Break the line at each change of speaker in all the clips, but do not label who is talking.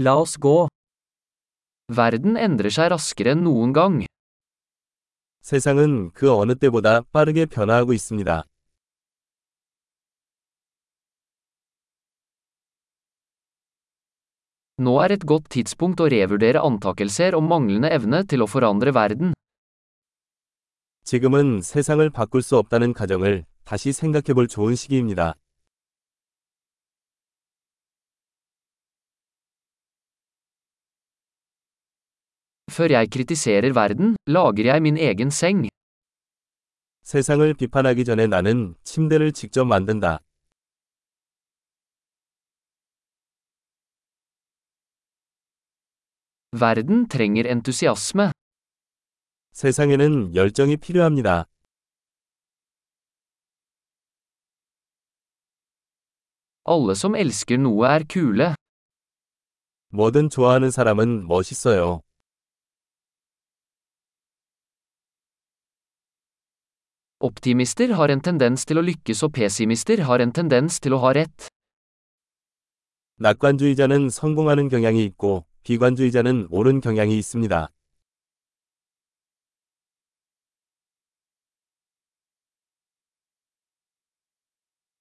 La oss gå.
Verden endrer seg raskere enn noen gang.
세상은 그 어느 때보다 빠르게 변화하고 있습니다.
Nå er et godt tidspunkt å revurdere antakelser om manglende evne til å forandre verden.
지금은 세상을 바꿀 수 없다는 가정을 다시 생각해 볼 좋은 시기입니다.
Før jeg kritiserer verden, lager jeg min egen seng.
세상을 비판하기 전에 나는 침대를 직접 만든다.
Verden trenger entusiasme.
세상에는 열정이 필요합니다.
Alle som elsker noe er kule.
뭐든 좋아하는 사람은 멋있어요.
Optimister har en tendens til å lykkes og pessimister har en tendens til å ha rett.
낙관주의자는 성공하는 경향이 있고 비관주의자는 옳은 경향이 있습니다.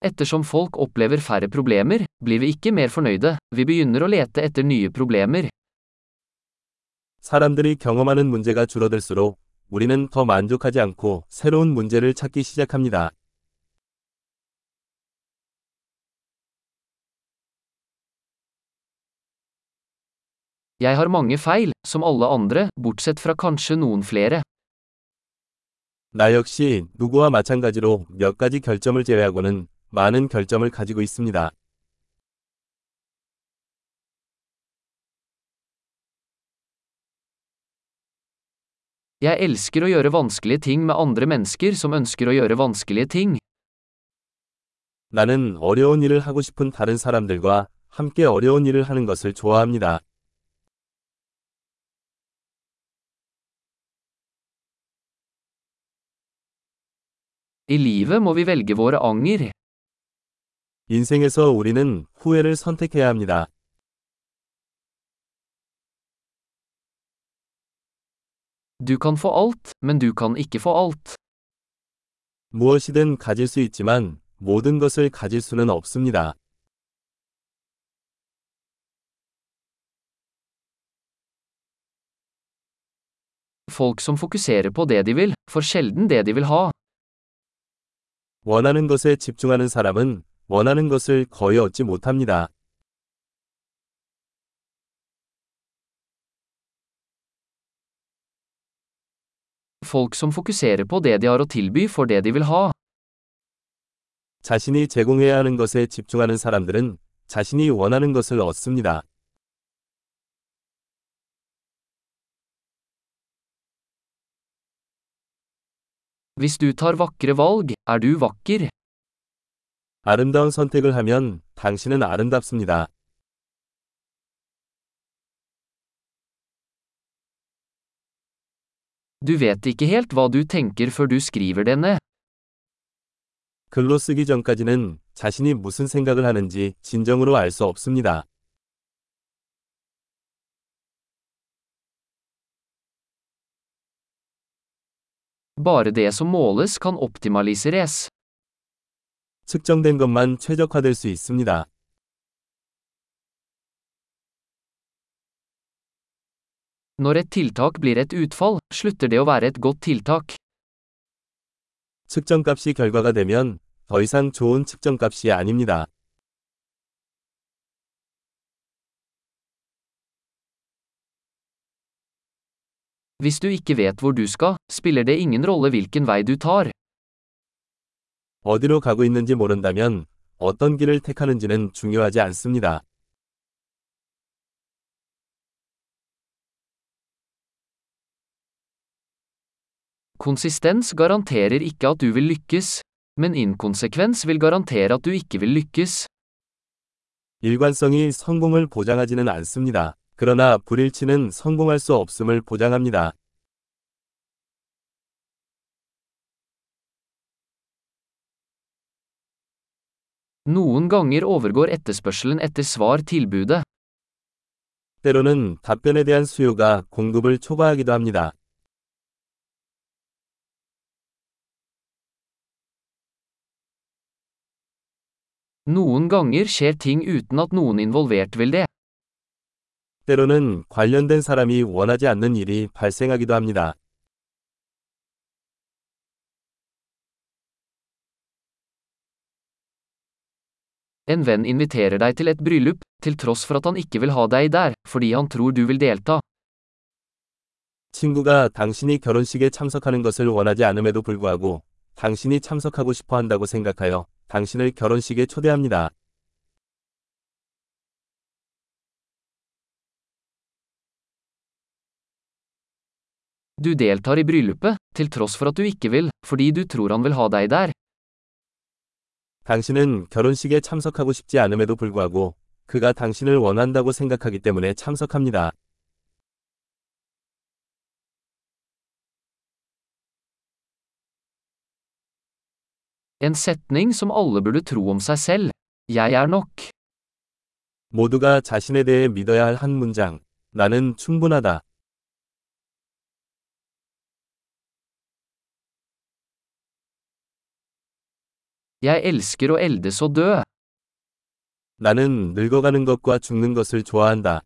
Ettersom folk opplever færre problemer, blir vi ikke mer fornøyde, vi begynner å lete etter nye problemer.
사람들이 경험하는 문제가 줄어들수록 우리는 더 만족하지 않고 새로운 문제를 찾기 시작합니다.
Jeg har mange feil, som alle andre, bortsett fra kanskje noen flere.
나 역시 누구와 마찬가지로 몇 가지 결점을 제외하고는 많은 결점을 가지고 있습니다.
Jeg elsker å gjøre vanskelige ting med andre mennesker som ønsker å gjøre vanskelige ting.
나는 어려운 일을 하고 싶은 다른 사람들과 함께 어려운 일을 하는 것을 좋아합니다.
I livet må vi velge våre anger.
인생에서 우리는 후회를 선택해야 합니다.
Du kan få alt, men du kan ikke få alt.
무엇이든 가질 수 있지만 모든 것을 가질 수는 없습니다.
Folk som fokuserer på det de vil, får sjelden det de vil ha.
원하는 것에 집중하는 사람은 원하는 것을 거의 얻지 못합니다.
Folk som fokuserer på det de har å tilby, får det de vil ha.
자신이 제공해야 하는 것에 집중하는 사람들은 자신이 원하는 것을 얻습니다.
Hvis du tar vakre valg, er du vakker.
아름다운 선택을 하면 당신은 아름답습니다.
Du vet ikke helt hva du tenker før du skriver det ned.
글로 쓰기 전까지는 자신이 무슨 생각을 하는지 진정으로 알 수 없습니다.
Bare det som måles kan optimaliseres.
측정된 것만 최적화될 수 있습니다.
Når et tiltak blir et utfall, slutter det å være et godt tiltak.
측정값이 결과가 되면 더 이상 좋은 측정값이 아닙니다.
Hvis du ikke vet hvor du skal, spiller det ingen rolle hvilken vei du tar.
어디로 가고 있는지 모른다면 어떤 길을 택하는지는 중요하지 않습니다.
Konsistens garanterer ikke at du vil lykkes, men inkonsekvens vil garantere at du ikke vil lykkes.
일관성이 성공을 보장하지는 않습니다. 그러나 불일치는 성공할 수 없음을 보장합니다.
Noen ganger overgår etterspørselen etter svar tilbudet.
때로는 답변에 대한 수요가 공급을 초과하기도 합니다.
Noen ganger skjer ting uten at noen involvert vil det.
때로는 관련된 사람이 원하지 않는 일이 발생하기도 합니다.
En venn inviterer deg til et bryllup, til tross for at han ikke vil ha deg der, fordi han tror du vil delta.
친구가 당신이 결혼식에 참석하는 것을 원하지 않음에도 불구하고 당신이 참석하고 싶어 한다고 생각하여 당신을 결혼식에 초대합니다.
Du deltar i bryllupet, til tross for at du ikke vil, fordi du tror han vil ha deg der.
당신은 결혼식에 참석하고 싶지 않음에도 불구하고 그가 당신을 원한다고 생각하기 때문에 참석합니다.
En setning som alle burde tro om seg selv. Jeg er nok.
모두가 자신에 대해 믿어야 할 한 문장. 나는 충분하다.
Jeg elsker å eldes og dø.
나는 늙어가는 것과 죽는 것을 좋아한다.